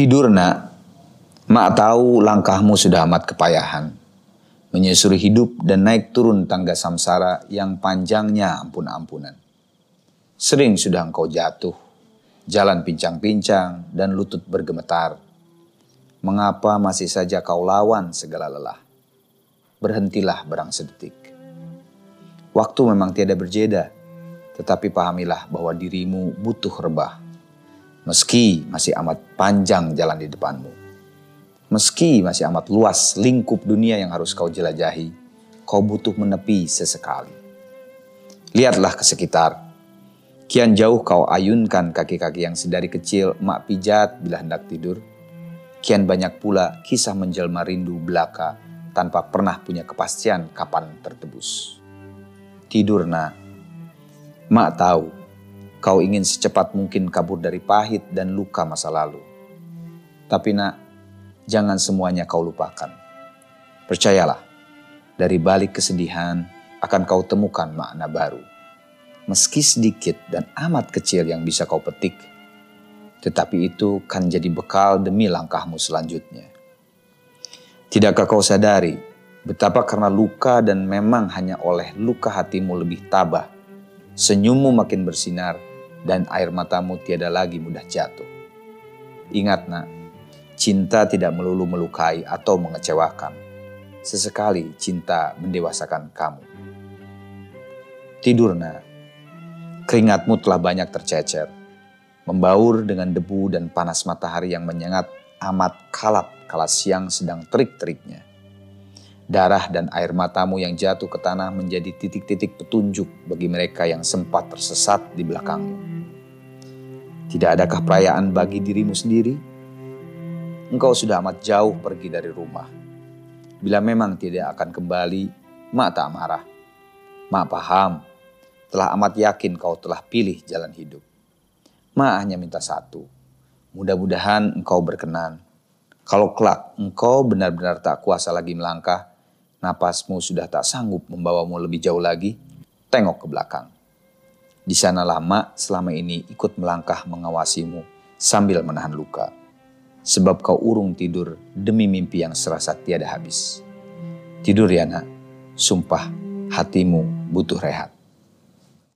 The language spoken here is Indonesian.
Tidur nak, mak tahu langkahmu sudah amat kepayahan. Menyusuri hidup dan naik turun tangga samsara yang panjangnya ampun-ampunan. Sering sudah engkau jatuh, jalan pincang-pincang dan lutut bergemetar. Mengapa masih saja kau lawan segala lelah? Berhentilah berang sedetik. Waktu memang tiada berjeda, tetapi pahamilah bahwa dirimu butuh rebah Meski masih amat panjang jalan di depanmu. Meski masih amat luas lingkup dunia yang harus kau jelajahi, kau butuh menepi sesekali. Lihatlah ke sekitar. Kian jauh kau ayunkan kaki-kaki yang sedari kecil mak pijat bila hendak tidur. Kian banyak pula kisah menjelma rindu belaka tanpa pernah punya kepastian kapan tertebus. Tidur nak, mak tahu Kau ingin secepat mungkin kabur dari pahit dan luka masa lalu. Tapi nak, jangan semuanya kau lupakan. Percayalah, dari balik kesedihan akan kau temukan makna baru. Meski sedikit dan amat kecil yang bisa kau petik, tetapi itu kan jadi bekal demi langkahmu selanjutnya. Tidakkah kau sadari betapa karena luka dan memang hanya oleh luka hatimu lebih tabah, senyummu makin bersinar, dan air matamu tiada lagi mudah jatuh. Ingat nak, cinta tidak melulu melukai atau mengecewakan. Sesekali cinta mendewasakan kamu. Tidur nak, keringatmu telah banyak tercecer, membaur dengan debu dan panas matahari yang menyengat amat kalap kala siang sedang terik-teriknya. Darah dan air matamu yang jatuh ke tanah menjadi titik-titik petunjuk bagi mereka yang sempat tersesat di belakangmu. Tidak adakah perayaan bagi dirimu sendiri? Engkau sudah amat jauh pergi dari rumah. Bila memang tidak akan kembali, mak tak marah. Mak paham, telah amat yakin kau telah pilih jalan hidup. Mak hanya minta satu, mudah-mudahan engkau berkenan. Kalau kelak engkau benar-benar tak kuasa lagi melangkah, napasmu sudah tak sanggup membawamu lebih jauh lagi, tengok ke belakang. Di sana lama selama ini ikut melangkah mengawasimu sambil menahan luka. Sebab kau urung tidur demi mimpi yang serasa tiada habis. Tidur ya nak, sumpah hatimu butuh rehat.